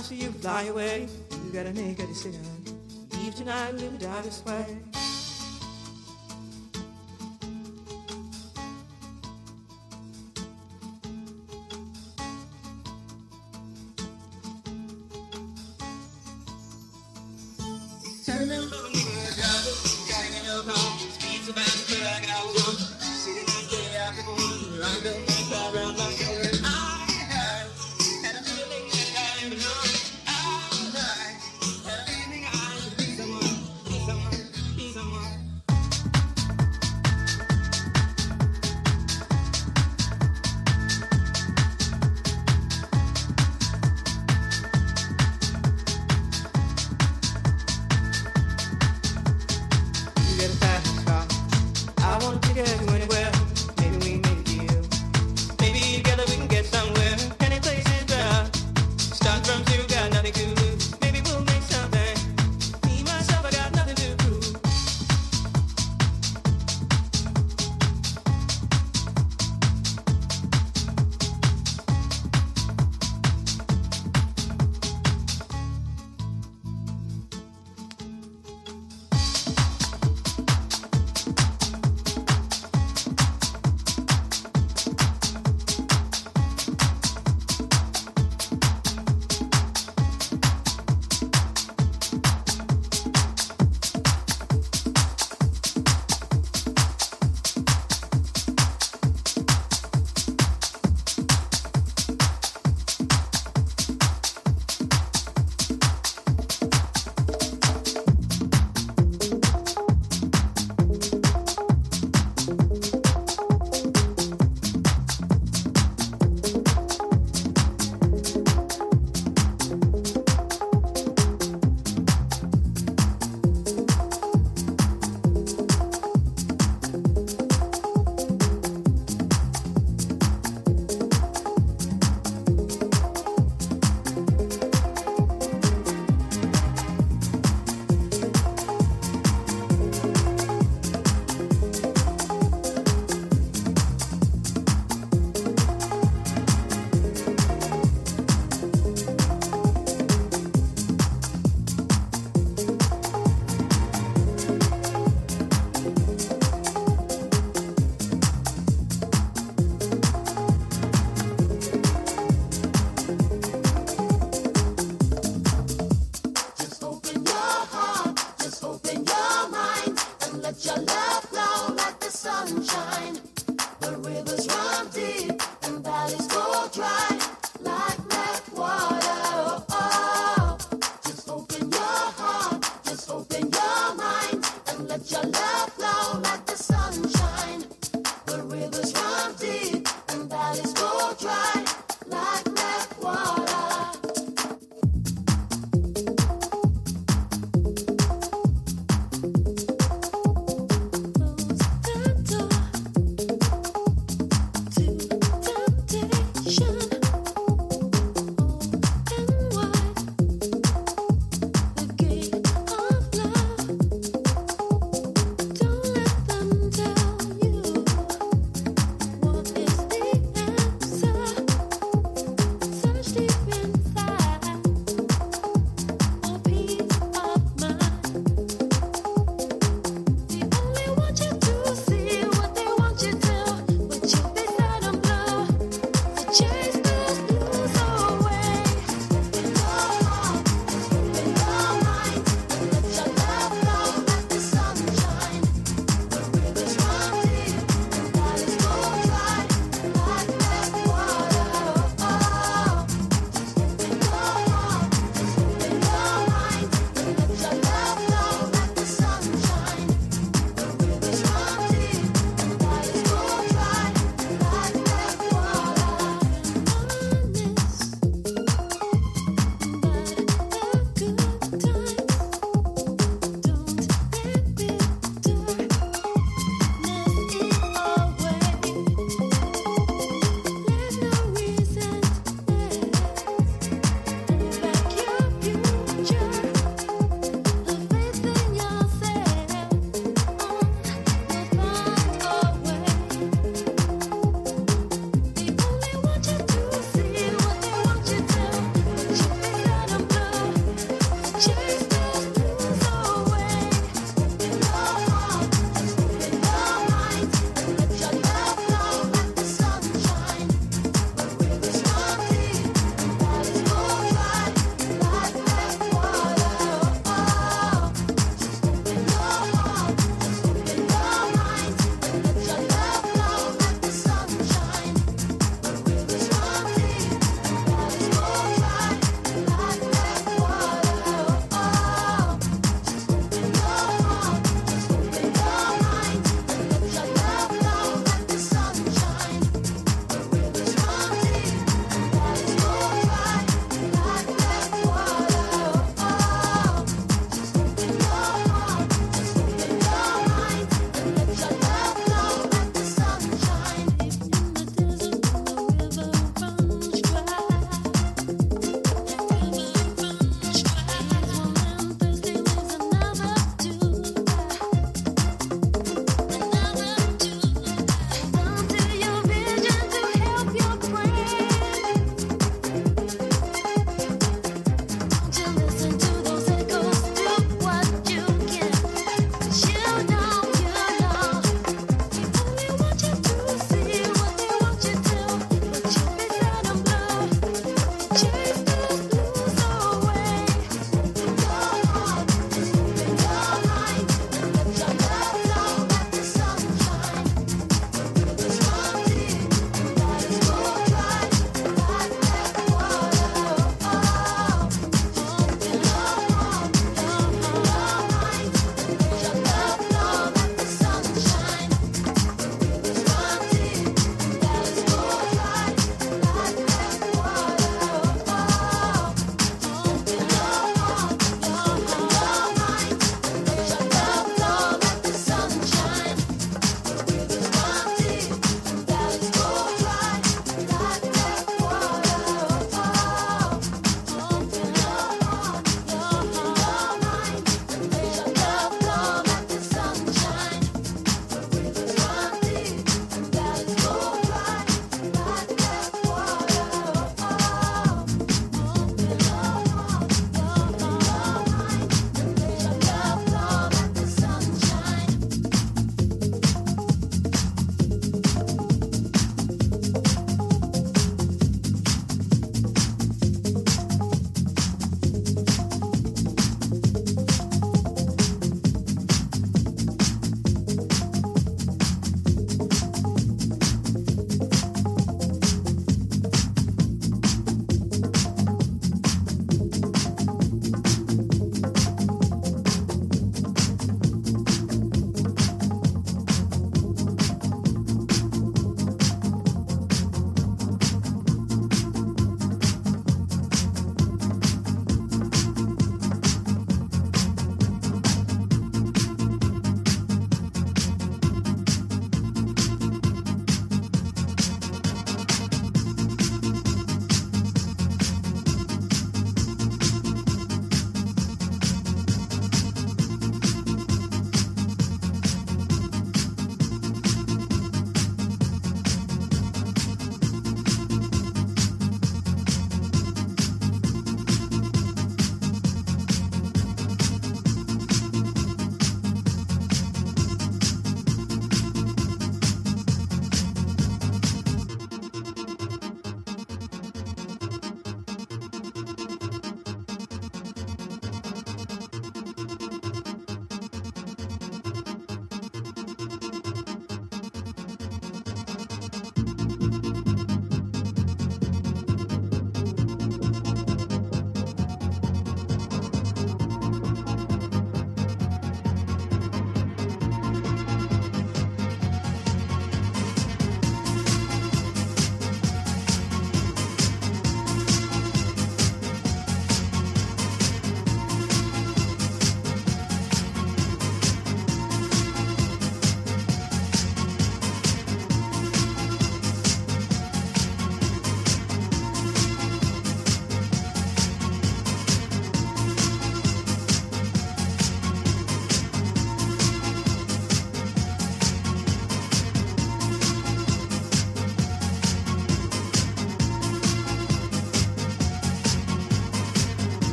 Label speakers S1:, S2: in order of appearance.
S1: after you fly away, you gotta make a decision. Leave tonight, live or die this way.